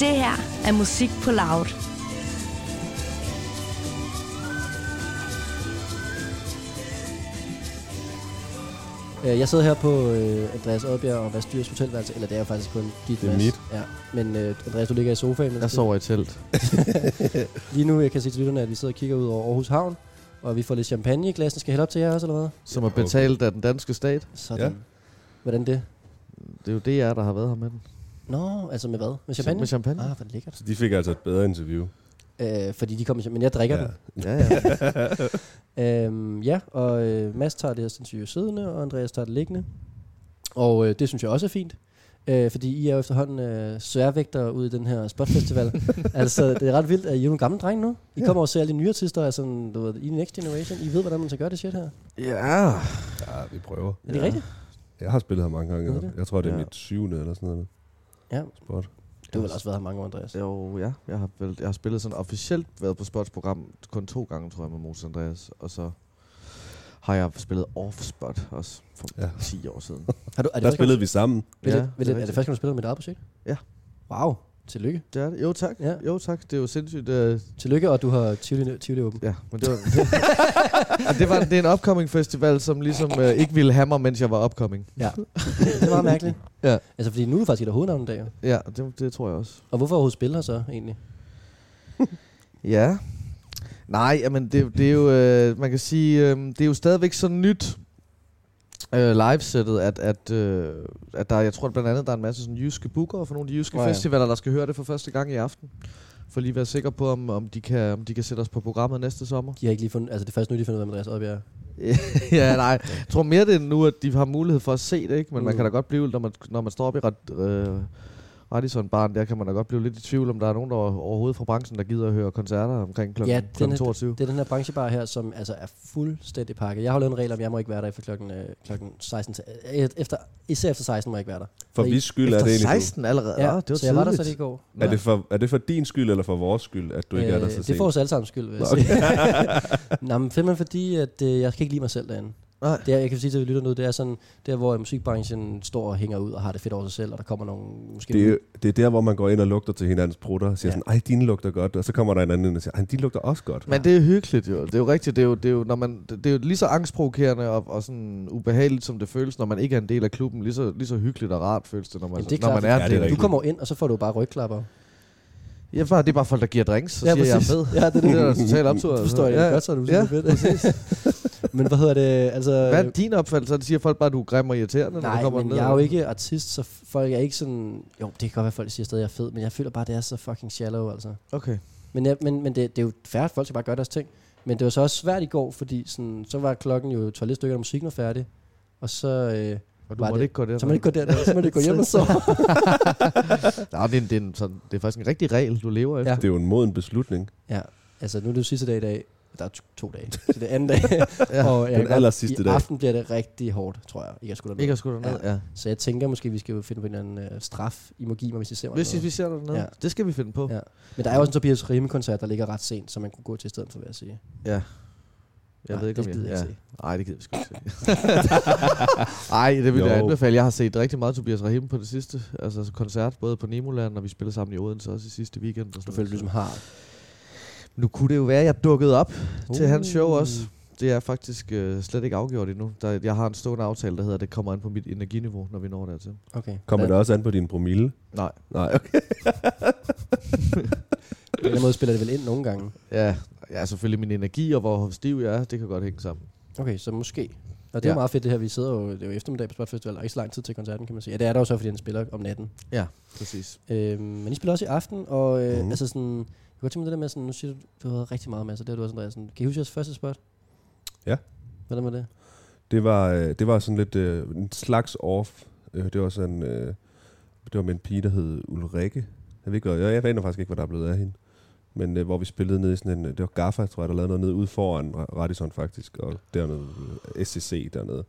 Det her er Musik på Loud. Øh, Jeg sidder her på øh, Andreas Oddbjerg og Vastyrs hotelværelse, eller det er jo faktisk kun dit Det er Mads. mit. Ja. Men øh, Andreas, du ligger i sofaen. mens Jeg du- sover i telt. Lige nu, jeg kan sige til lytterne, at vi sidder og kigger ud over Aarhus Havn, og vi får lidt champagne i glassen. Skal jeg hælde op til jer også, eller hvad? Som er betalt af den danske stat. Sådan. Ja. Hvordan det? Det er jo det, jeg der har været her med den. Nå, altså med hvad? Med champagne? Med champagne. Ah, hvor lækkert. Så de fik altså et bedre interview. Øh, fordi de kommer, men jeg drikker ja. den. Ja, ja. Øhm, ja, og øh, Mads tager det her sindssyge siddende, og Andreas tager det liggende. Og øh, det synes jeg også er fint. Øh, fordi I er jo efterhånden øh, sværvægtere ude i den her spotfestival. altså, det er ret vildt, at I er jo nogle gamle drenge nu. I kommer og ser alle de nye artister, altså, du ved, i Next Generation. I ved, hvordan man skal gøre det shit her. ja. ja, vi prøver. Er det Ja. rigtigt? Jeg har spillet her mange gange. Jeg, jeg tror, det er Ja. mit syvende eller sådan noget. Ja. Spot. Du har vel også været her mange år, Andreas. Jo, ja. Jeg har, vel, jeg har spillet sådan officielt været på spotsprogram kun to gange, tror jeg, med Moses Andreas. Og så har jeg spillet off-spot også for Ja. ja. 10 år siden. Har du, er det Der spillede vi sammen. vil Ja, det, det er det, er første gang, du spiller med et eget projekt? Ja. Wow. Tillykke. Det er det. Jo, tak. Ja. Jo, tak. Det er jo sindssygt. Uh, Tillykke, og du har Tivoli, Tivoli åben. ja, men det var... Det, det, var, det er en upcoming festival, som ligesom uh, ikke ville have mig, mens jeg var upcoming. Ja. det er meget mærkeligt. Ja. Altså, fordi nu er du faktisk et af hovednavnen i dag. Ja, det, det tror jeg også. Og hvorfor overhovedet spille her så, egentlig? Ja. Nej, jamen det, det er jo, øh, man kan sige, øh, det er jo stadigvæk så nyt øh, livesættet, at, at, øh, at der, jeg tror at blandt andet, der er en masse sådan jyske bookere for nogle af de jyske oh, ja. festivaler, der skal høre det for første gang i aften. For lige at være sikker på, om, om, de kan, om de kan sætte os på programmet næste sommer. De har ikke lige fundet, altså det er først nu, de finder ud af, Andreas Oddbjerg. ja, nej. Jeg tror mere det er nu, at de har mulighed for at se det, ikke? Men mm. man kan da godt blive, når man, når man står op i ret, øh, Radisson barn, der kan man da godt blive lidt i tvivl, om der er nogen der overhovedet fra branchen, der gider at høre koncerter omkring kl. Ja, er- 22. Det er den her branchebar her, som altså er fuldstændig pakket. Jeg har lavet en regel om, at jeg må ikke være der efter klokken, øh, klokken 16. Til, øh, efter, især efter 16 må jeg ikke være der. For hvis skyld er det Efter egentlig. 16 allerede? Ja, Ja, det var så jeg var der så det i går. Er det, for, er det for din skyld, eller for vores skyld, at du ikke er der så det sent? får os alle sammen skyld, vil jeg Nå, sige. Nå, men fordi, at øh, jeg kan ikke lide mig selv derinde. Nej. Det er, jeg kan sige til lytter nu, det er sådan, der hvor musikbranchen står og hænger ud og har det fedt over sig selv, og der kommer nogle, måske Det er, det er der, hvor man går ind og lugter til hinandens prutter og siger Ja. sådan, ej, dine lugter godt. Og så kommer der en anden ind og siger, ej, de lugter også godt. Men det er hyggeligt jo. Det er jo rigtigt. Det er jo, det er jo, når man, det det er jo lige så angstprovokerende og, og sådan ubehageligt, som det føles, når man ikke er en del af klubben. Lige så, lige så hyggeligt og rart føles det, når man, Jamen, det er når klart, man er Ja, en det er Du kommer ind, og så får du bare rygklapper. Ja, bare, det er bare folk, der giver drinks, så ja, siger jeg, jeg er fed. Ja, det er Det det. er totalt optur. Du forstår jeg ja. godt, så er du Ja, fedt. Men hvad hedder det, altså... Hvad er din opfattelse? Så siger folk bare, at du er grim og irriterende, når du Nej, kommer men ned? jeg er jo ikke artist, så folk er ikke sådan... Jo, det kan godt være, at folk siger stadig, at jeg er fed, men jeg føler bare, at det er så fucking shallow, altså. Okay. Men, jeg, men, men det, det er jo færdigt, at folk skal bare gøre deres ting. Men det var så også svært i går, fordi sådan, så var klokken jo toiletstykker, og musikken var færdig. Og så, øh, Og du måtte det- ikke gå der. så må man ikke gå der, så må man ikke gå hjem og sove. Nej, det er, en, det, er en, sådan, det er faktisk en rigtig regel, du lever efter. Ja. Det er jo en moden beslutning. Ja, altså nu er det jo sidste dag i dag. Der er to, to dage, så det er anden dag. Ja. og jeg Den aller sidste I dag. aften bliver det rigtig hårdt, tror jeg. Ikke at skulle Ikke at skulle derned, ja. ja. Så jeg tænker måske, vi skal jo finde på en eller anden øh, straf, I må give mig, hvis I ser mig. Hvis noget. vi ser dig dernede. Ja. Det skal vi finde på. Ja. Men der er jo også en Tobias Rime-koncert, der ligger ret sent, som man kunne gå til i stedet for, vil jeg sige. ja. Jeg Nej, ved ikke, det om gider jeg... jeg Ja. ikke Nej, det gider vi sgu ikke se. Nej, det vil jeg Jo. anbefale. Jeg har set rigtig meget Tobias Rahim på det sidste. Altså koncert, både på Nemoland, og vi spillede sammen i Odense også i sidste weekend. Og Du sådan føler, noget. du ligesom har... Nu kunne det jo være, at jeg dukkede op uh. til hans show også. Det er faktisk øh, slet ikke afgjort endnu. Der, jeg har en stående aftale, der hedder, at det kommer an på mit energiniveau, når vi når dertil. Okay. Kommer det også an på din promille? Nej. Nej, okay. På den måde spiller det vel ind nogle gange. Ja, ja, selvfølgelig min energi og hvor stiv jeg er, det kan godt hænge sammen. Okay, så måske. Og det er Ja. jo meget fedt det her, vi sidder jo, det er jo eftermiddag på Spot Festival, og ikke så lang tid til koncerten, kan man sige. Ja, det er der jo så, fordi han spiller om natten. Ja, præcis. Øhm, men I spiller også i aften, og øh, Mhm. altså sådan, jeg kunne tænke mig det der med sådan, nu siger du, du har været rigtig meget med, så det har du også, Andreas. Sådan, kan I huske jeres første spot? Ja. Hvordan var det? Det var, øh, det var sådan lidt øh, en slags off. Øh, det var sådan, øh, det var med en pige, der hed Ulrikke. Jeg ved ikke, jeg, jeg aner faktisk ikke, hvad der er blevet af hende. Men øh, hvor vi spillede nede i sådan en, det var Gaffa, tror jeg, der lavede noget nede ude foran Ra- Radisson faktisk, og dernede, øh, SCC dernede.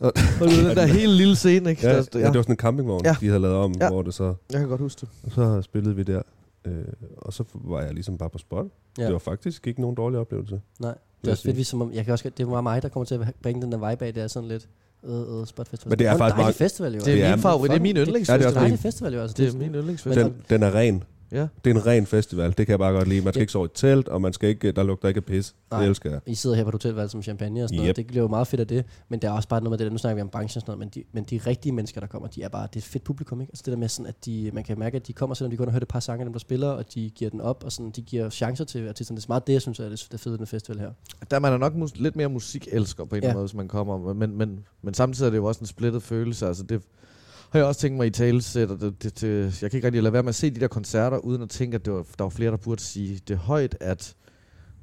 Og den der helt lille scene, ikke? Ja, ja. ja, det var sådan en campingvogn, Ja. de havde lavet om, ja. hvor det så, Jeg kan godt huske det. og så spillede vi der. Øh, og så var jeg ligesom bare på spot. Ja. Det var faktisk ikke nogen dårlig oplevelse. Nej. Det er også fedt, sige. vi som om, jeg kan også, det er meget mig, der kommer til at bringe den der vibe af, det er sådan lidt, øh, øh, Spot Festival. Men det er en faktisk dejlig meget- festival, jo. Det Det er er- min favorit. Det er min Ja, det er yndlingsfestival. Det er en dejlig festival, jo. Altså. Det er min yndlingsfestival. Den, den er ren. Ja. Det er en ren festival, det kan jeg bare godt lide. Man skal Ja. ikke sove i telt, og man skal ikke, der lugter ikke af pis. Nej. Det elsker jeg. I sidder her på et hotelværelse som champagne og sådan noget. Yep. Det bliver jo meget fedt af det. Men der er også bare noget med det der, nu snakker vi om branchen og sådan noget, men de, men de rigtige mennesker, der kommer, de er bare, det er et fedt publikum, ikke? Altså det der med sådan, at de, man kan mærke, at de kommer, selvom de kun har hørt et par sange af dem, der spiller, og de giver den op, og sådan, de giver chancer til artisterne. Det er meget det, jeg synes er det, det fede ved den festival her. Der er man er nok mus- lidt mere musikelsker på en eller Ja. anden måde, hvis man kommer. Men, men, men samtidig er det jo også en splittet følelse. Altså det har jeg også tænkt mig i talesæt, og det, det, det, jeg kan ikke rigtig lade være med at se de der koncerter, uden at tænke, at det var, der var flere, der burde sige det højt, at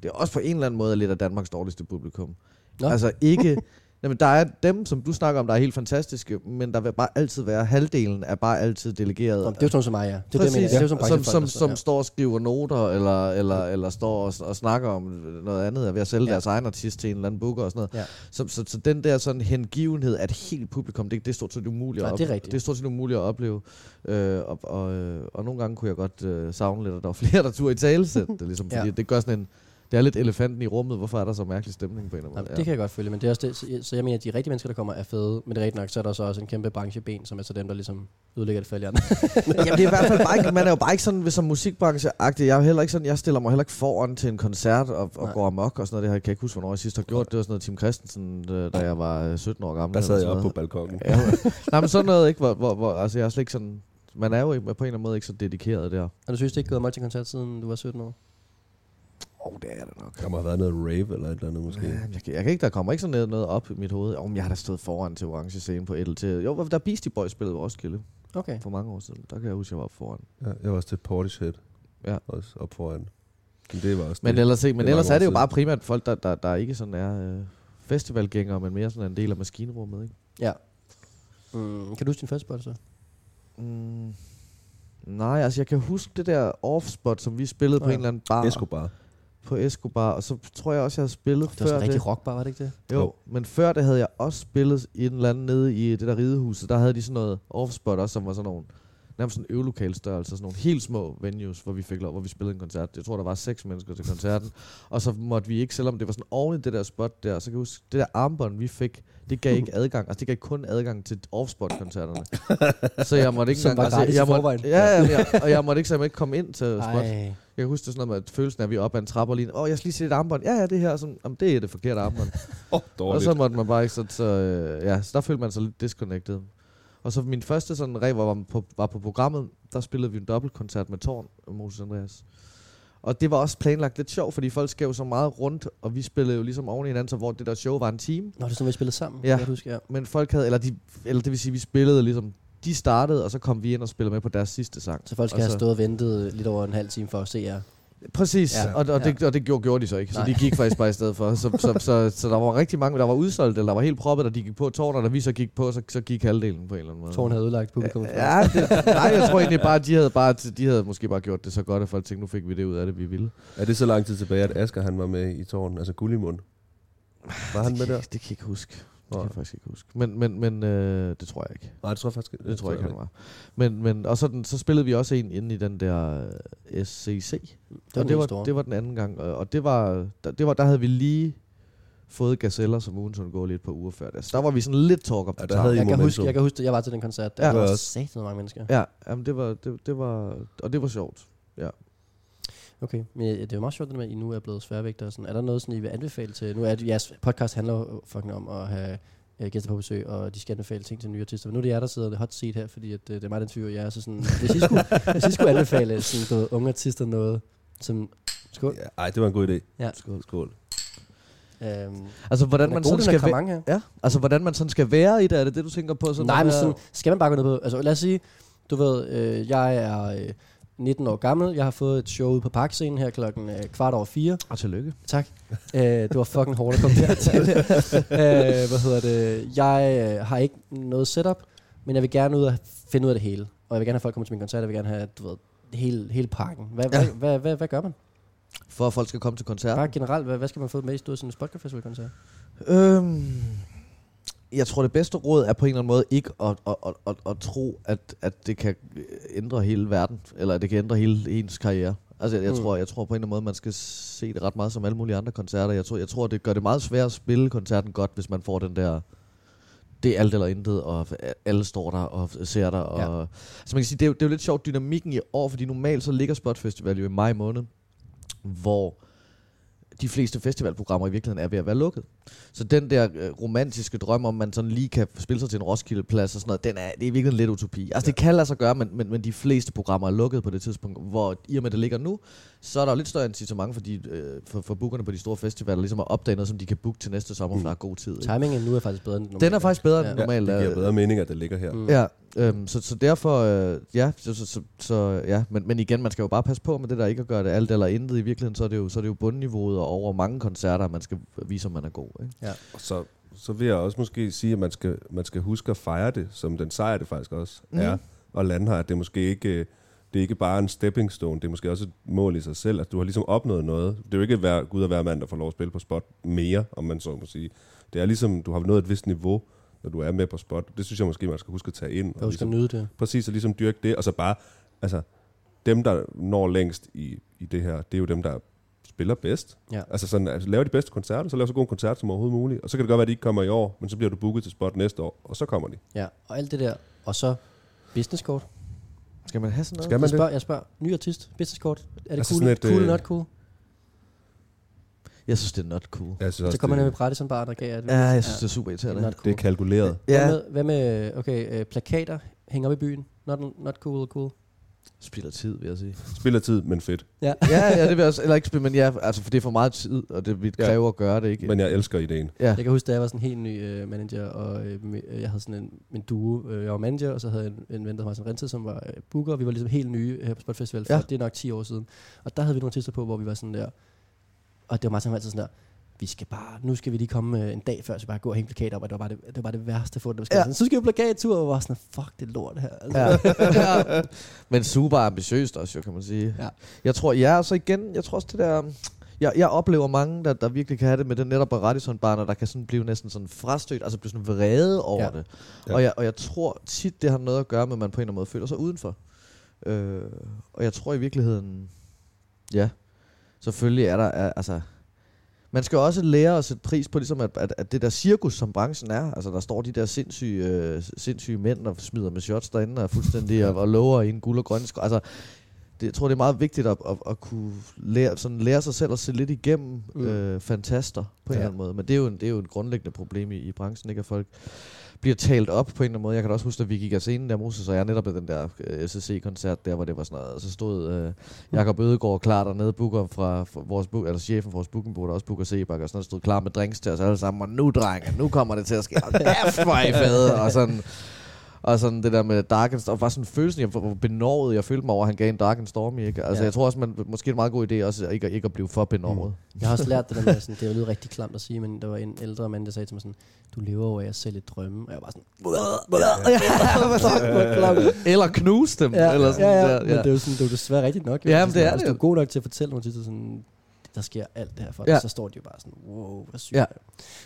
det er også på en eller anden måde er lidt af Danmarks dårligste publikum. Nå. Altså ikke... Jamen, der er dem, som du snakker om, der er helt fantastiske, men der vil bare altid være halvdelen er bare altid delegeret. Nå, det er jo sådan som mig, ja. Det er det, jeg Præcis, mener. Det er som som, som, og ja. står og skriver noter, eller, eller, eller står og, og snakker om noget andet, er ved at sælge Ja. ja. deres egen artist til en eller anden booker og sådan noget. Ja. Så, så, så den der sådan hengivenhed af et helt publikum, det, det er stort set umuligt, Nej, at, det er det er stort set umuligt at opleve. Øh, og, og, øh, og nogle gange kunne jeg godt øh, savne lidt, at der var flere, der turde i talesæt det, ligesom, fordi Ja. det gør sådan en, det er lidt elefanten i rummet, hvorfor er der så mærkelig stemning på en eller anden måde. det kan jeg godt følge, men det er også det, så, så jeg mener, at de rigtige mennesker, der kommer, er fede, men det er rigtigt nok, så er der så også en kæmpe brancheben, som er så dem, der ligesom ødelægger det for alle andre. Jamen det er i hvert fald bare ikke, man er jo bare ikke sådan som musikbrancheagtig. Jeg er jo heller ikke sådan, jeg stiller mig heller ikke foran til en koncert og, og Nej. går amok og sådan noget. Det her kan jeg ikke huske, hvornår jeg sidst har gjort. Det var sådan noget Tim Christensen, øh, da jeg var øh, 17 år gammel. Der sad jeg oppe på balkongen. Ja, nej, men sådan noget ikke, hvor, hvor, hvor, altså jeg er slet ikke sådan, man er jo på en eller anden måde ikke så dedikeret der. Og du synes, det ikke gået meget til koncert, siden du var 17 år? Åh, oh, det er det nok. Der må have været noget rave eller et eller andet måske. Ja, jeg, kan, jeg kan ikke, der kommer ikke sådan noget, noget op i mit hoved. Om jeg har da stået foran til orange scene på et til. Jo, der Beastie Boys spillede også Roskilde Okay. for mange år siden. Der kan jeg huske, jeg var oppe foran. Ja, jeg var også til Portishead. Ja. Også op foran. Men det var også Men det. ellers, ikke, det men er ellers er det jo bare primært folk, der, der, der ikke sådan er øh, festivalgængere, men mere sådan en del af maskinrummet, ikke? Ja. Mm, kan du huske din første spot så? Mm. Nej, altså jeg kan huske det der off-spot, som vi spillede Nå på ja. en eller anden bar Escobar. På Escobar, og så tror jeg også, jeg havde spillet Det var sådan før en rigtig det. rockbar, var det ikke det? Jo, Jo. men før det havde jeg også spillet i en eller anden nede i det der ridehus, der havde de sådan noget off-spot også, som var sådan nogle nærmest sådan øvelokal størrelse, sådan nogle helt små venues, hvor vi fik lov, hvor vi spillede en koncert. Jeg tror, der var seks mennesker til koncerten. og så måtte vi ikke, selvom det var sådan oven i det der spot der, så kan jeg huske, det der armbånd, vi fik, det gav ikke adgang. Altså, det gav kun adgang til off-spot-koncerterne. så jeg måtte ikke Som engang... var gratis jeg måtte, forvejen. ja, ja, ja, og jeg måtte ikke, så jeg måtte ikke komme ind til spot. Ej. Jeg kan huske det sådan noget med at følelsen af, at vi er oppe ad en trappe og lige, åh, jeg skal lige se et armbånd. Ja, ja, det her. Sådan, Jamen, det er det forkerte armbånd. Åh, oh, Og dårligt. så måtte man bare ikke, så, så, øh, ja, så der følte man sig lidt disconnected. Og så min første sådan rev var på, var på programmet, der spillede vi en dobbeltkoncert med Torn og Moses Andreas. Og det var også planlagt lidt sjovt, fordi folk skrev så meget rundt, og vi spillede jo ligesom oven i hinanden, så hvor det der show var en time. Nå, det er sådan, vi spillede sammen. Ja. Jeg huske, ja. Men folk havde, eller, de, eller det vil sige, vi spillede ligesom, de startede, og så kom vi ind og spillede med på deres sidste sang. Så folk skal Og have så- stået og ventet lidt over en halv time for at se jer. Præcis, Ja. og, og, det, og det gjorde, gjorde de så ikke, så Nej. de gik faktisk bare i stedet for. Så, så, så, så der var rigtig mange, der var udsolgt, eller der var helt proppet, og de gik på tårn, og da vi så gik på, så, så gik halvdelen på en eller anden måde. Tårn havde ødelagt publikum. Ja, det, nej, jeg tror egentlig bare, de havde, bare, de havde måske bare gjort det så godt, at folk tænkte, nu fik vi det ud af det, vi ville. Er det så lang tid tilbage, at Asger han var med i tårnen? Altså Gullimund. Var han det, med kan, der? det kan jeg ikke huske. Det kan jeg faktisk ikke huske. Men, men, men øh, det tror jeg ikke. Nej, det tror jeg faktisk Det tror jeg ikke, han var. Men, men, og så, den, så spillede vi også en inde i den der øh, SCC. Det var og det var, det var den anden gang. Og, og det var, der, det var, der havde vi lige fået gazeller som ugen sådan gå lidt på uger før det. Så der var vi sådan lidt talk up Ja, der havde jeg, kan huske, jeg kan huske, at jeg var til den koncert. Der Ja. ja. var Det var også sat mange mennesker. Ja, jamen det var, det, det var, og det var sjovt. Okay, men ja, det er jo meget sjovt, det med, at I nu er blevet sværvægter. og Sådan. Er der noget, sådan, I vil anbefale til? Nu er det, jeres podcast handler jo fucking om at have øh, gæster på besøg, og de skal anbefale ting til nye artister. Men nu er det jer, der sidder i det hot seat her, fordi at, øh, det er mig, der interviewer jer. Så sådan, hvis, I skulle, hvis I skulle anbefale sådan, du unge artister noget, som... Skål. Ja, ej, det var en god idé. Ja. Skål. Skål. Øhm, Altså hvordan den man sådan skal være, ja, altså hvordan man sådan skal være i det, er det det du tænker på? Sådan Nej, men sådan, skal man bare gå ned på... Altså lad os sige, du ved, øh, jeg er øh, 19 år gammel. Jeg har fået et show ude på parkscenen her klokken øh, kvart over fire. Og tillykke. Tak. øh, det var fucking hårdt at komme dertil. øh, hvad hedder det? Jeg øh, har ikke noget setup, men jeg vil gerne ud og finde ud af det hele. Og jeg vil gerne have folk kommer til min koncert. Jeg vil gerne have, du ved, hele, hele pakken. Hvad, ja. Hvad, hvad, hvad, hvad gør man? For at folk skal komme til koncert. Bare generelt, hvad, hvad skal man få med i stået sådan en Spotgood Festival koncert? Øhm, jeg tror, det bedste råd er på en eller anden måde ikke at, at, at, at, at tro, at, at det kan ændre hele verden, eller at det kan ændre hele ens karriere. Altså, jeg, jeg, Mm. tror, jeg tror på en eller anden måde, man skal se det ret meget som alle mulige andre koncerter. Jeg tror, jeg tror det gør det meget svært at spille koncerten godt, hvis man får den der det er alt eller intet, og alle står der og ser der. Og, Ja. Så man kan sige, det er, jo, det er jo lidt sjovt dynamikken i år, fordi normalt så ligger Spot Festival jo i maj måned, hvor de fleste festivalprogrammer i virkeligheden er ved at være lukket. Så den der øh, romantiske drøm om, man sådan lige kan spille sig til en Roskilde-plads og sådan noget, den er, det er i virkeligheden lidt utopi. Altså det kan lade sig gøre, men, men, men de fleste programmer er lukket på det tidspunkt, hvor i og med det ligger nu, så er der jo lidt større incitament for, de, øh, for, for bookerne på de store festivaler, ligesom at opdage noget, som de kan booke til næste sommer, for der er god tid. Ikke? Timingen nu er faktisk bedre end normalt. Den er faktisk bedre Ja. end Ja, normalt. det giver er. bedre mening, at det ligger her. Mm. Ja, øhm, så, så derfor, øh, ja, så, så, så, så, ja. Men, men igen, man skal jo bare passe på med det der ikke at gøre det alt eller intet. I virkeligheden, så er det jo, så er det jo bundniveauet og over mange koncerter, man skal vise, om man er god. Ikke? Og så, så vil jeg også måske sige, at man skal, man skal huske at fejre det, som den sejr det faktisk også Mhm. er, og lande her, at det er måske ikke, øh, det er ikke bare en stepping stone, det er måske også et mål i sig selv, at du har ligesom opnået noget. Det er jo ikke hver, Gud og hver mand, der får lov at spille på spot mere, om man så må sige. Det er ligesom, du har nået et vist niveau, når du er med på spot. Det synes jeg måske, man skal huske at tage ind. Jeg Og skal ligesom, nyde det. præcis, og ligesom dyrke det, og så bare, altså, dem, der når længst i, i det her, det er jo dem, der spiller bedst. Ja. Altså sådan, altså, lave de bedste koncerter, så lave så god en koncert som overhovedet muligt. Og så kan det godt være, at de ikke kommer i år, men så bliver du booket til spot næste år, og så kommer de. Ja, og alt det der. Og så business card. Skal man have sådan noget? Skal man Jeg det? spørger, jeg spørger, ny artist, business card. Er det Altså cool, et, cool øh, eller not cool? Jeg synes, det er not cool. Jeg synes Så kommer man med Brættison bare, der gav Ja, jeg synes, det er super det er irriterende. not det cool. er kalkuleret. Hvad Ja, med, hvad med okay, øh, plakater hænger op i byen? Not, not cool, cool. spilder tid, vil jeg sige. Spiller tid, men fedt. Ja. ja, ja, det vil jeg også, eller ikke spille, men ja, altså, for det er for meget tid, og det vil Ja. kræve at gøre det, ikke? Men jeg elsker ideen. ja. Jeg kan huske, da jeg var sådan en helt ny øh, manager, og øh, øh, jeg havde sådan en, en duo. Øh, jeg var manager, og så havde jeg en, en ven, der var sådan Rented, som var øh, booker, og vi var ligesom helt nye her på Spot Festival, for Ja. det er nok 10 år siden. Og der havde vi nogle artister på, hvor vi var sådan der, og det var meget som altid sådan der, vi skal bare, nu skal vi lige komme øh, en dag før, så bare gå og hænge plakater op, og det var bare det, det, var bare det værste for det. Ja. Sådan, så skal vi plakattur, og var sådan, fuck det lort her. Altså. Ja. ja. Men super ambitiøst også, jo, kan man sige. Ja. Jeg tror, ja, så igen, jeg tror også det der... Jeg, jeg oplever mange, der, der virkelig kan have det med den netop radisson barner der kan sådan blive næsten sådan frastødt, altså blive sådan vrede over Ja. det. Ja. Og, jeg, og jeg tror tit, det har noget at gøre med, at man på en eller anden måde føler sig udenfor. Øh, og jeg tror i virkeligheden, ja, selvfølgelig er der, er, altså, man skal også lære at sætte pris på, ligesom at, at, at det der cirkus, som branchen er, altså der står de der sindssyge, øh, sindssyge mænd, og smider med shots derinde, og fuldstændig og, og lover i en guld og grøn sko. Altså, det, jeg tror, det er meget vigtigt at, at, at kunne lære, sådan lære sig selv at se lidt igennem Mm. øh, fantaster på en Ja. eller anden måde. Men det er jo, en, det er jo et grundlæggende problem i, i branchen, ikke? At folk bliver talt op på en eller anden måde. Jeg kan da også huske, at vi gik af scenen der, Moses og jeg, netop ved den der øh, SSC-koncert der, hvor det var sådan noget, så stod øh, Jakob Ødegaard klar dernede, booker fra, fra vores book, eller chefen for vores bookingbureau, der også booker Sebak, og sådan noget, stod klar med drinks til os alle sammen, og nu, drenge, nu kommer det til at ske. Og kæft, hvor I fede, og sådan... Og sådan det der med Dark and Stormy, var sådan følelsen, jeg, hvor benåret jeg følte mig over, at han gav en Dark and Stormy, ikke? Altså, Ja. jeg tror også, man, måske er en meget god idé også, ikke, at- ikke at blive for benåret. Jeg har også lært det der med, sådan, det lyder rigtig klamt at sige, men der var en ældre mand, der sagde til mig sådan, du lever over af at sælge drømme. Og jeg var sådan, eller knuse dem, ja, eller sådan ja, ja, der. men det er jo sådan, det er jo desværre rigtigt nok. jo. Ja, Altså men det er det du er god nok til at fortælle nogle tider sådan, der sker alt det her for Ja. ja. så står de jo bare sådan, wow, hvad sygt. Ja. Ja.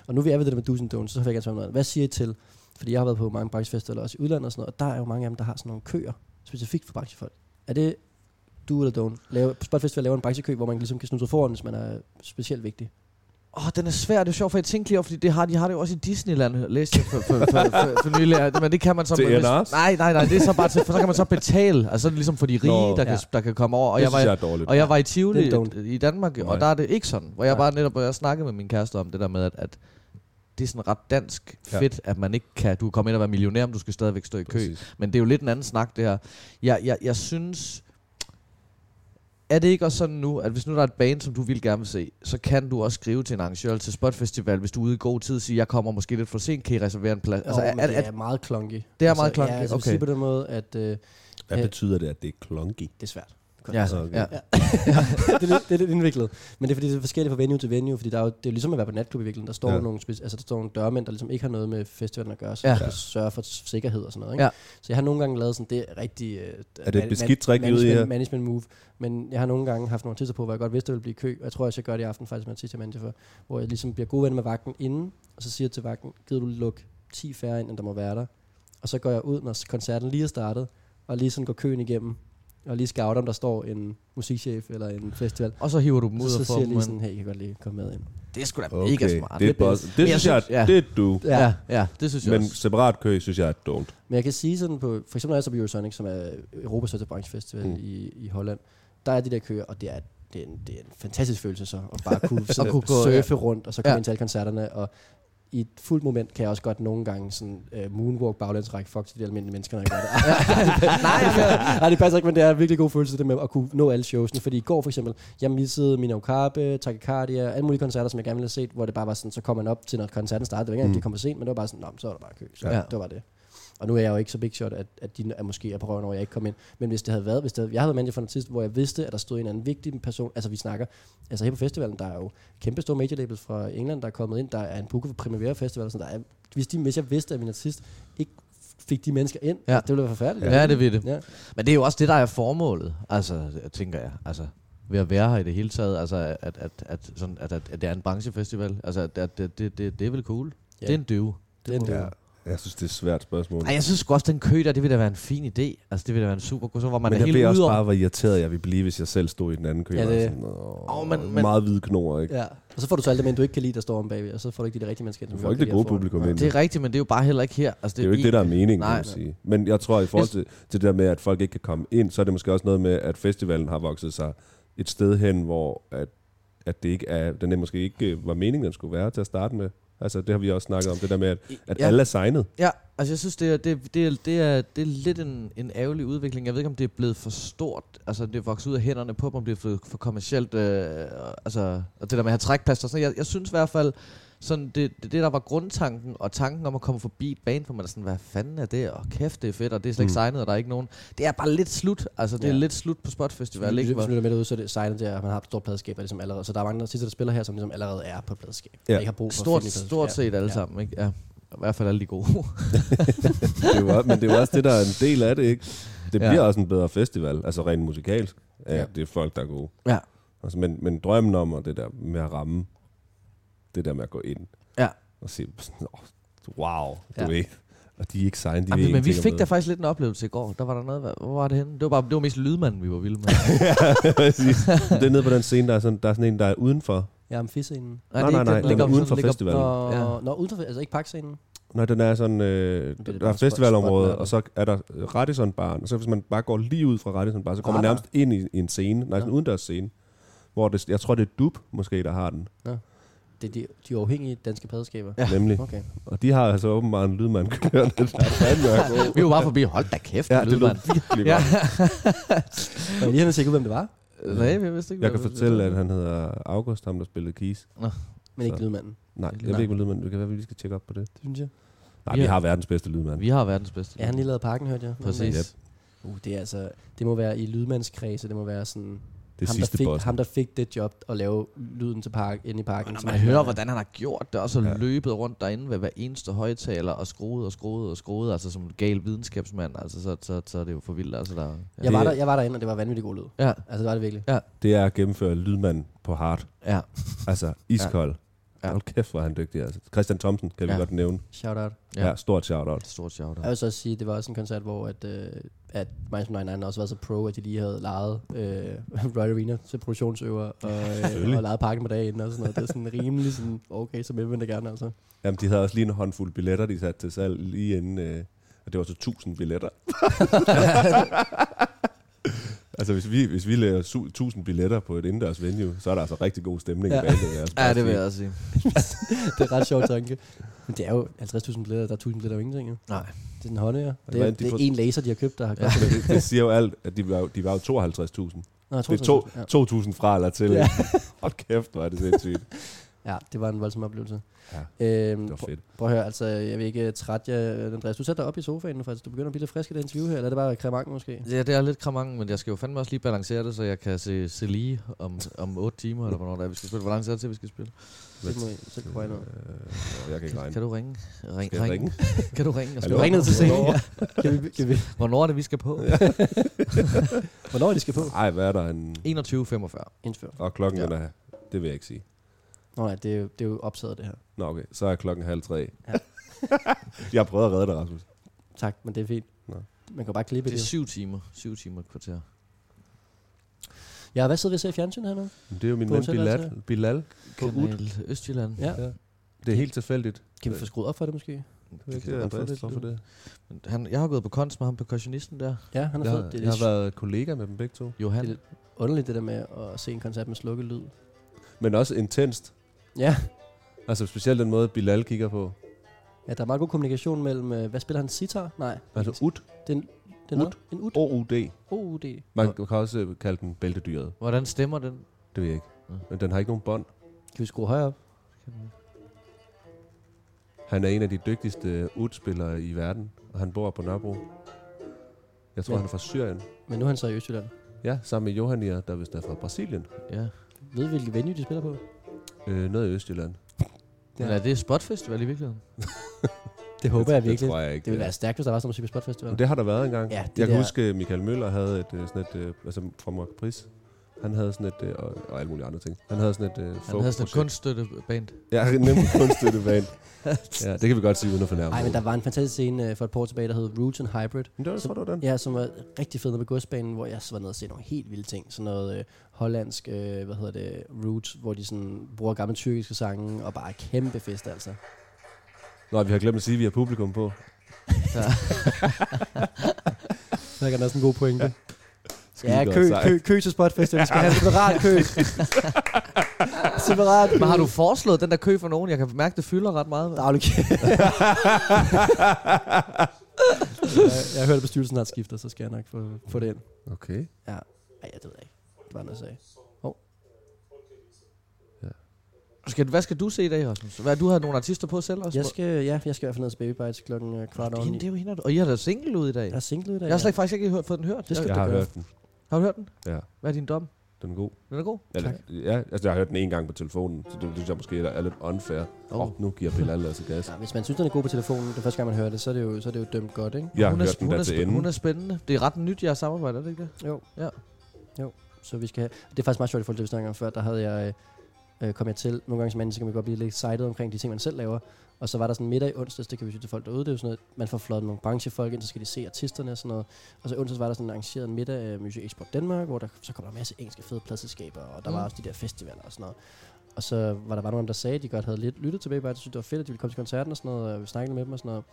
Og nu er vi er ved det der med do's and don'ts, så vil jeg gerne noget. Hvad siger I til, fordi jeg har været på mange branchefester, også i udlandet og sådan noget, og der er jo mange af dem, der har sådan nogle køer, specifikt for branchefolk. Er det do eller don't? Lave, Spot Festival laver en branchekø, hvor man ligesom kan snude sig foran, hvis man er specielt vigtig. Åh, oh, den er svær. Det er sjovt, for jeg tænkte lige over, fordi det har, de har det jo også i Disneyland, læste jeg for, for, for, for, for nylig. Men det kan man så... Til hvis-? Nej, nej, nej, det er så bare til, for så kan man så betale. Altså så er det ligesom for de rige, Nå. der, kan, Ja. der kan komme over. Og det jeg, synes var, jeg er dårligt. og jeg var i Tivoli Det i Danmark, Nej. og der er det ikke sådan. Hvor jeg Nej. bare netop, jeg snakkede med min kæreste om det der med, at, at det er sådan ret dansk Ja. fedt, at man ikke kan... Du kan komme ind og være millionær, men du skal stadigvæk stå i kø. Præcis. Men det er jo lidt en anden snak, det her. Jeg, jeg, jeg synes... Er det ikke også sådan nu, at hvis nu der er et band, som du vil gerne vil se, så kan du også skrive til en arrangør til Spot Festival, hvis du er ude i god tid, sige, jeg kommer måske lidt for sent, kan I reservere en plads? Altså, Altså, er, er, det er, er meget klonky. Det er altså, meget clunky, Ja, altså, okay. på den måde, at øh, Hvad Ja. betyder det, at det er clunky? det er svært. Ja, Altså, okay. ja. det, er lidt, det er lidt indviklet. Men det er fordi, det er forskelligt fra venue til venue, fordi der er jo, det er jo ligesom at være på natklub i virkeligheden. Der står, Ja. nogle, altså, der står nogle dørmænd, der ligesom ikke har noget med festivalen at gøre, så Ja. skal sørge for sikkerhed og sådan noget. Ikke? Ja. Så jeg har nogle gange lavet sådan, det rigtig... Øh, Er det et beskidt trick, i management, her? management move. Men jeg har nogle gange haft nogle tider på, hvor jeg godt vidste, det ville blive kø. Og jeg tror også, jeg gør det i aften faktisk med sidste manager for, hvor jeg ligesom bliver god ven med vagten inden, og så siger jeg til vagten, gider du lukke 10 færre ind, end der må være der. Og så går jeg ud, når koncerten lige er startet, og lige sådan går køen igennem, og lige scouter, om der står en musikchef eller en festival. Og så hiver du dem ud så, og så får siger jeg lige sådan, hey, I kan godt lige komme med ind. Det er sgu da Okay, mega smart. det, er boss. det jeg synes jeg, ja. det er du. Ja, ja, ja det synes jeg Men også. separat kø, synes jeg er dumt. Men jeg kan sige sådan på, for eksempel når jeg så på Eurosonic, som er Europas største branchefestival Mm. i, i Holland, der er de der køer, og det er, det er, en, det er en fantastisk følelse så, at bare kunne, At sådan, kunne gå, surfe rundt, og så komme Ja. ja. ind til alle koncerterne, og i et fuldt moment kan jeg også godt nogle gange sådan uh, moonwalk baglænsrække fuck til de almindelige mennesker, når jeg gør det. Nej, Nej, det passer ikke, men det er en virkelig god følelse det med at kunne nå alle showsene. Fordi i går for eksempel, jeg missede Mina Okabe, Takikardia, alle mulige koncerter, som jeg gerne ville have set, hvor det bare var sådan, så kom man op til, når koncerten startede. Det var ikke Mm. de kom for sent, men det var bare sådan, men så var der bare kø. Så ja. det var det. Og nu er jeg jo ikke så big shot, at, at de er måske er på røven over, jeg ikke kom ind. Men hvis det havde været, hvis det havde, jeg havde været manager for en artist, hvor jeg vidste, at der stod en anden vigtig person, altså vi snakker, altså her på festivalen, der er jo kæmpe store major labels fra England, der er kommet ind, der er en booker for Primavera Festival, og sådan, der er, hvis, de, hvis jeg vidste, at min artist ikke fik de mennesker ind, Ja. ja. det ville være forfærdeligt. Ja, det vil det. Ja. Men det er jo også det, der er formålet, altså, tænker jeg. Altså, ved at være her i det hele taget, altså, at, at, at, sådan, at, at, at det er en branchefestival. Altså, at, at det, det, det, det er vel cool. Ja. Det er en døve. Det er en Ja. Jeg synes, det er et svært spørgsmål. Ej, jeg synes også, den kø der, det ville da være en fin idé. Altså, det ville da være en super god, så hvor man men er jeg ved helt også ude bare, hvor irriteret jeg ville blive, hvis jeg selv stod i den anden kø. Ja, og det- sådan, åh, Åh, men- men- meget hvide knor, ikke? Ja. Og så får du så alt det, men du ikke kan lide, der står om bagved, og så får du ikke de rigtige mennesker. Du får ikke det gode publikum ind. Det er rigtigt, men det er jo bare heller ikke her. Altså, Det er jo ikke det, der er meningen, Nej. kan man sige. Men jeg tror, i forhold til, til det der med, at folk ikke kan komme ind, så er det måske også noget med, at festivalen har vokset sig et sted hen, hvor at, at det ikke er, den er måske ikke øh, var meningen, den skulle være til at starte med. Altså, det har vi også snakket om, det der med, at, at Ja. alle er signet. Ja, altså jeg synes, det er, det, det er, det er, det er lidt en, en ærgerlig udvikling. Jeg ved ikke, om det er blevet for stort. Altså, det er vokset ud af hænderne på dem, om det er for, for kommercielt. Øh, altså, og det der med at have trækplaster. og Sådan. Jeg, jeg synes i hvert fald, sådan det, det, det, der var grundtanken, og tanken om at komme forbi et bane, hvor man er sådan, hvad fanden er det? Og kæft, det er fedt, og det er slet ikke Mm. signet, og der er ikke nogen. Det er bare lidt slut. Altså, det er Ja. lidt slut på Spot Festival. Hvis Ikke? lytter med derude, så er det signet der, at man har et stort pladeskab, der ligesom allerede. Så der er mange artister, der spiller her, som ligesom allerede er på pladeskab. Ja. Ja. Ikke har brug for Stort, at finde et stort set alle Ja. sammen, ikke? Ja. I hvert fald alle de gode. Det er også- men det er også det, der er en del af det, ikke? Det Ja. bliver også en bedre festival, altså rent musikalsk, at Ja. det er folk, der er gode. ja. Altså, men, men drømmen om, og det der med at ramme, det der med at gå ind Ja. og "Åh, wow, du Ja. ved, og de er ikke signet, de Jamen, men vi fik da faktisk lidt en oplevelse i går. Der var der noget, hvad- hvor var det henne? Det var, bare, det var mest lydmanden, vi var vilde med. ja, præcis. det er nede på den scene, der er sådan, der er sådan en, der er udenfor. Ja, amfiscenen. Nej, det er nej, ikke nej, den, den er ligger uden for ligger- festivalen. Nå, Ja. ja. nå, uden for, altså ikke pakscenen. Nej, den er sådan, øh, det der er spot- festivalområde, spotmærket. og så er der Radisson Bar, og så hvis man bare går lige ud fra Radisson Bar, så kommer man Radar. nærmest ind i, i en scene, nej, sådan en udendørs scene, hvor det, jeg tror, det er Dub måske, der har den, Det er de, de uafhængige danske pladskaber. Ja. nemlig. Okay. Og de har altså åbenbart en lydmand kørende, der er vi var bare forbi. Hold da kæft, Ja, ja, det lød lydmand. virkelig Ja. Godt. jeg lige havde tjekket ud, hvem det var, Nej, jeg vidste ikke. Jeg kan fortælle, at han hedder August, ham der spillede keys. men ikke lydmanden. Nej, jeg ved ikke, hvad lydmand, det kan være, vi lige skal tjekke op på det. Det synes jeg. Nej, Vi vi har- har verdens bedste lydmand. Vi har verdens bedste. Ja, han lige lavet parken, hørte jeg. Præcis. Yep. Uh, det er altså, det må være i lydmandskredse, det må være sådan, Det ham, der sidste fik, boss. ham der fik det job at lave lyden til park, inde i parken. Når som man er- hører, hvordan han har gjort det, og så Ja. ja. løbet rundt derinde ved hver eneste højtaler, og skruet og skruet og skruet, altså som en gal videnskabsmand, altså så, så, så er det jo for vildt. Altså, der, Jeg var, der, jeg var derinde, og det var vanvittigt god lyd. ja, Altså, det var det virkelig. Det er at gennemføre lydmand på hard. ja, Altså, iskold. Ja. Hold kæft, hvor er han dygtig. Altså. Christian Thomsen kan vi Ja. godt nævne. Shout out. ja. Ja, stort shout-out. Stort shout Jeg vil så også sige, at det var også en koncert, hvor at, øh, at Minds 99 også var så pro, at de lige havde lejet øh, Royal Arena til produktionsøver og, øh, og lejet parken på dagen og sådan noget. Det er sådan rimelig sådan, okay, så man det gerne altså. Jamen, de havde også lige en håndfuld billetter, de satte til salg lige inden... Øh, og det var så 1000 billetter. altså, hvis vi, hvis vi laver su- 1000 billetter på et indendørs venue, så er der altså rigtig god stemning Ja. i bandet. Ja, det vil jeg også sige. Det er ret sjovt tanke. Men det er jo 50.000 billetter, der er 1000 billetter jo ingenting. Jo. Nej. Det er en hånd, ja. Det er, de det er en laser, de har købt, der har Ja. kostet det, det siger jo alt, at de var, de var jo 52.000. Nå, jeg tror, Det er to, ja. 2.000 fra eller til. Ja. Ja. Hold kæft, hvor er det sindssygt. ja, det var en voldsom oplevelse. Ja, Øhm, det var prøv, fedt. prøv at høre, altså, jeg vil ikke trætte jer, Andreas. Du sætter dig op i sofaen nu, faktisk. Du begynder at blive lidt frisk i det interview her, eller er det bare kremang måske? Ja, det er lidt kramang, men jeg skal jo fandme også lige balancere det, så jeg kan se, se lige om, om 8 timer, eller hvornår det er, vi skal spille. Hvor lang tid er det til, vi skal spille? Det må I selv kunne regne ud. Øh, jeg kan ikke regne. Kan du ringe? Ring, Skal jeg ringe? Kan du ringe? og Hallo? spørge, Ring ned til scenen. hvornår- Kan vi, kan vi, Hvornår er det, vi skal på? hvornår er de skal på? Ej, hvad er der en... 21.45. Indfør. Og klokken Ja. ja. er... Det vil jeg ikke sige. Nå nej, det er jo, det er jo optaget det her. Nå, okay. Så er klokken halv tre. Ja. jeg har prøvet at redde dig, Rasmus. Tak, men det er fint. Nå. Man kan bare klippe Det det. er syv timer. Syv timer et kvarter. Ja, hvad sidder vi og ser i fjernsyn hernede? Det er jo min På ven. Bilal. Bilal på UD. Østjylland. Ja. Ja. Det er helt tilfældigt. Kan vi få skruet op for det måske? Det er kan godt det, for det. Men Han, jeg har gået på konst med ham, percussionisten der. Ja, han har Jeg, fået har, det. jeg Det har været kollega med dem begge to. Johan. Det er underligt det der med at se en koncert med slukket lyd. Men også intenst. Ja, Altså specielt den måde, Bilal kigger på. ja der er meget god kommunikation mellem, øh, hvad spiller han, sitar? Nej, Altså UD. det er noget. En ud. O-U-D. OUD. Man kan også øh, kalde den bæltedyret. Hvordan stemmer den? Det ved jeg ikke. Ja. Men den har ikke nogen bånd. Kan vi skrue højere op? Han er en af de dygtigste UD-spillere i verden, og han bor på Nørrebro. Jeg tror, Men- han er fra Syrien. Men nu er han så i Østjylland. Ja, sammen med Johania, der vist er fra Brasilien. Ja. Ved vi, hvilke venue de spiller på? Øh, noget i Østjylland. Men er det Spotfestival i virkeligheden? Det håber jeg Det virkelig. tror jeg ikke. Det ville være stærkt, hvis der var sådan noget musik på Spotfestival. Men det har der været engang. Ja, det jeg kan der- huske, at Michael Møller havde et, øh, sådan et, øh, altså fra Mark Pris. Han havde sådan et, øh, og, og alle mulige andre ting. Han havde sådan et øh, Han havde sådan et kunststøtteband. Ja, nemlig kunststøtteband. ja, det kan vi godt sige uden at fornærme. Nej, men der var en fantastisk scene øh, for et par år tilbage, der hed Roots and Hybrid. Men det var, Så- tror du den? Ja, som var rigtig fed på godsbanen, hvor jeg så var nede og se nogle helt vilde ting. Sådan noget øh, hollandsk, øh, hvad hedder det, roots, hvor de sådan bruger gamle tyrkiske sange, og bare kæmpe fest, altså. Nå, vi har glemt at sige, at vi har publikum på. Så kan der også en god pointe. Skide Ja, godt kø, kø, kø til Spotfestival. Vi skal have separat kø. separat kø. Men har du foreslået den der kø for nogen? Jeg kan mærke, det fylder ret meget. Daglig kø. jeg, jeg har hørt, at bestyrelsen har skiftet, så skal jeg nok få, få det ind. Okay. Ej, ja, det ved jeg ikke. Det var noget, jeg sagde. Skal, hvad skal du se i dag, Rasmus? Hvad, du har nogle artister på selv også? Jeg skal, ja, jeg skal i hvert fald ned til Baby Bites klokken øh, kvart det, over er, det er jo hende, og I har da single ud i dag. Jeg er single i dag. Jeg har slet ikke, faktisk ikke hørt, fået den hørt. Det skal Jeg du har gøre. hørt den. Har du hørt den? Ja, Hvad er din dom? den er god. Den er god? Eller, ja, altså jeg har hørt den en gang på telefonen, så det, synes jeg måske er, er lidt unfair. Åh, Oh. oh. nu giver Bilal altså gas. Ja, hvis man synes, den er god på telefonen, det er første gang, man hører det, så er det jo, så er det jo dømt godt, ikke? Jeg har hun er, hørt den hun, der er, til ende. hun er spændende. Det er ret nyt, jeg samarbejder, er det ikke det? Jo. Ja. Jo, så vi skal have... Det er faktisk meget sjovt i forhold til, det vi snakker om før. Der havde jeg... Øh, kom jeg til... Nogle gange som så kan man godt blive lidt excited omkring de ting, man selv laver. Og så var der sådan middag i onsdags, det kan vi sige til folk derude, det er jo sådan noget, man får flot nogle branchefolk ind, så skal de se artisterne og sådan noget. Og så onsdags var der sådan en arrangeret middag af Music Export Danmark, hvor der så kom der en masse engelske fede pladselskaber, og der Mm. var også de der festivaler og sådan noget. Og så var der bare nogen, der sagde, at de godt havde lidt lyttet tilbage, bare at de syntes, det var fedt, at de ville komme til koncerten og sådan noget, og vi snakkede med dem og sådan noget.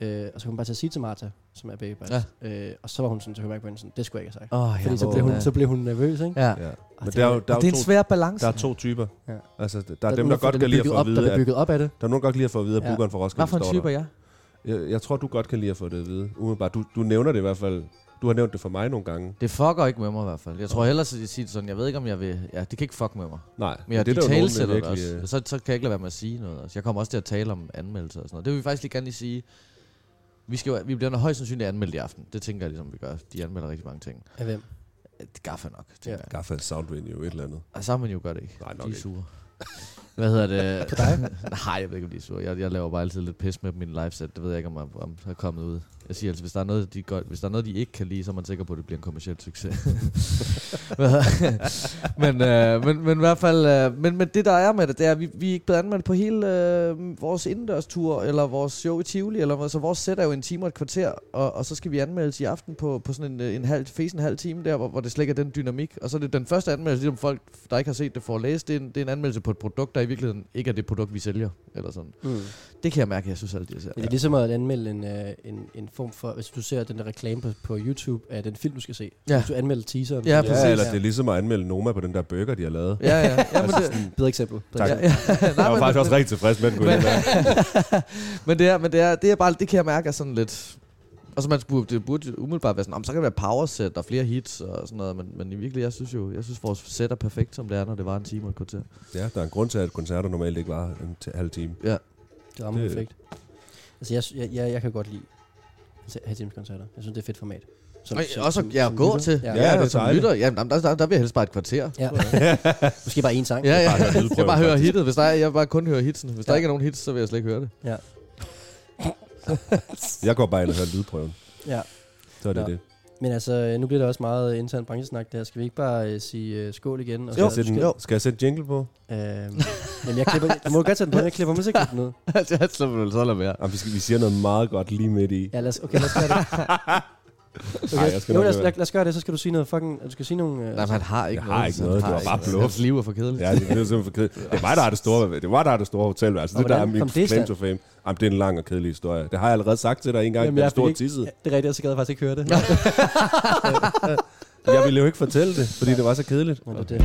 Øh, og så kom hun bare til at sige til Martha, som er Baby Bites. Ja. Øh, og så var hun sådan til at høre på hende sådan, det skulle jeg ikke have sagt. Åh, oh, Fordi så blev, hun, så blev hun nervøs, ikke? Ja. Ja. Men det der er var- jo, der er det er en to, svær balance. der er to typer. Ja. Altså, der er dem, der godt kan lide at få at op, der vide, at, bygget op af det. der er nogen, der godt kan lide at få at vide, at Ja. bookeren for Hvad Roskilde for en står type er der. jeg? Jeg, jeg tror, du godt kan lide at få det at vide. Umiddelbart. Du, du nævner det i hvert fald. Du har nævnt det for mig nogle gange. Det fucker ikke med mig i hvert fald. Jeg tror hellere, at de siger det sådan, jeg ved ikke, om jeg vil... Ja, det kan ikke fuck med mig. Nej, Men jeg det det er der jo nogen, der talesætter det også. Så, så kan jeg ikke lade være med at sige noget. Altså, jeg kommer også til at tale om anmeldelser og sådan noget. Det vil vi faktisk lige gerne lige sige. Vi, skal, jo- vi bliver højst sandsynligt anmeldt i aften. Det tænker jeg ligesom, vi gør. De anmelder rigtig mange ting. Af hvem? Det gaffer nok, tænker Ja. jeg. Gaffa Soundvenue, et eller andet. Og så man jo gør det ikke. Nej, nok de er ikke. sure. Hvad hedder det? På dig? Nej, jeg ved ikke, om de er sure. Jeg, jeg laver bare altid lidt pis med min liveset. Det ved jeg ikke, om, om, om er kommet ud. Jeg siger altså, hvis der, er noget, de godt, hvis der er noget, de ikke kan lide, så er man sikker på, at det bliver en kommersiel succes. Men, øh, men, men i hvert fald, øh, men, men det der er med det, det er, at vi, vi er ikke blevet anmeldt på hele øh, vores indendørstur, eller vores show i Tivoli, eller. Så vores sæt er jo en time og et kvarter, og, og så skal vi anmeldes i aften på, på sådan en, øh, en halv, fesen halv time der, hvor, hvor det slet ikke er den dynamik. Og så er det den første anmeldelse, ligesom folk, der ikke har set det, får læst. Det er, en, det er en anmeldelse på et produkt, der i virkeligheden ikke er det produkt, vi sælger. Eller sådan. Mm. Det kan jeg mærke, jeg synes altid, jeg ser. Det er ligesom at anmelde en, øh, en, en form for, hvis du ser den der reklame på, på YouTube af den film, du skal se. Ja. Hvis du anmelder teaseren. Ja, præcis. Ja, eller det er ligesom at anmelde Noma på den der burger, de har lavet. Ja, ja. ja det, Bedre eksempel. Bedre Tak. ja, ja. Nej, Jeg var faktisk også rigtig tilfreds med den. men det er, men det er, det er bare, det kan jeg mærke er sådan lidt... Og så man burde, det burde jo umiddelbart være sådan, om så kan det være power set og flere hits og sådan noget, men, men i virkeligheden, jeg synes jo, jeg synes vores set er perfekt, som det er, når det var en time og et kvarter. Ja, der er en grund til, at koncerter normalt ikke var en t- halv time. Ja. Det rammer Det- perfekt. Altså, jeg, jeg, jeg, jeg kan godt lide at have times koncerter. Jeg synes, det er et fedt format. Som, Og også ja, at gå lytter. til. Ja. Ja, det er som dejligt. lytter. Ja, der, der, der, vil jeg helst bare et kvarter. ja. Måske bare én sang. Ja, ja. Bare høre Jeg bare hører faktisk. hittet. Hvis der er, jeg bare kun hører hitsen. Hvis der Ja. ikke er nogen hits, så vil jeg slet ikke høre det. Ja. Jeg går bare ind og hører lydprøven. ja. Så er det Ja. det. Men altså, nu bliver der også meget intern branchesnak der. Skal vi ikke bare uh, sige uh, skål igen? Og Skal, jeg så- sætte, Jo. skal jeg sætte jingle på? Øhm, men jeg klipper, du må godt tage den på, jeg klipper musikken ned. jeg slipper vel så lade være. Jamen, vi, skal, vi siger noget meget godt lige midt i. Ja, lad os, okay, lad os gøre det. Okay. Ej, jeg skal jo, lad, os, lad, lad os gøre det, så skal du sige noget fucking... Du skal sige nogle... Nej, Øh, men han har ikke Jeg noget. har ikke noget, det var ikke bare noget. bluff. Hans liv er for kedeligt. Ja, det er simpelthen for kedeligt. Det er mig, der har det store, det var der har det store hotelværelse. Og Det der er min det claim to fame. Jamen, det er en lang og kedelig historie. Det har jeg allerede sagt til dig en gang, Jamen, jeg jeg stod tissede. det er rigtigt, så gad jeg faktisk ikke høre det. Jeg ville jo ikke fortælle det, fordi det var så kedeligt. Er det.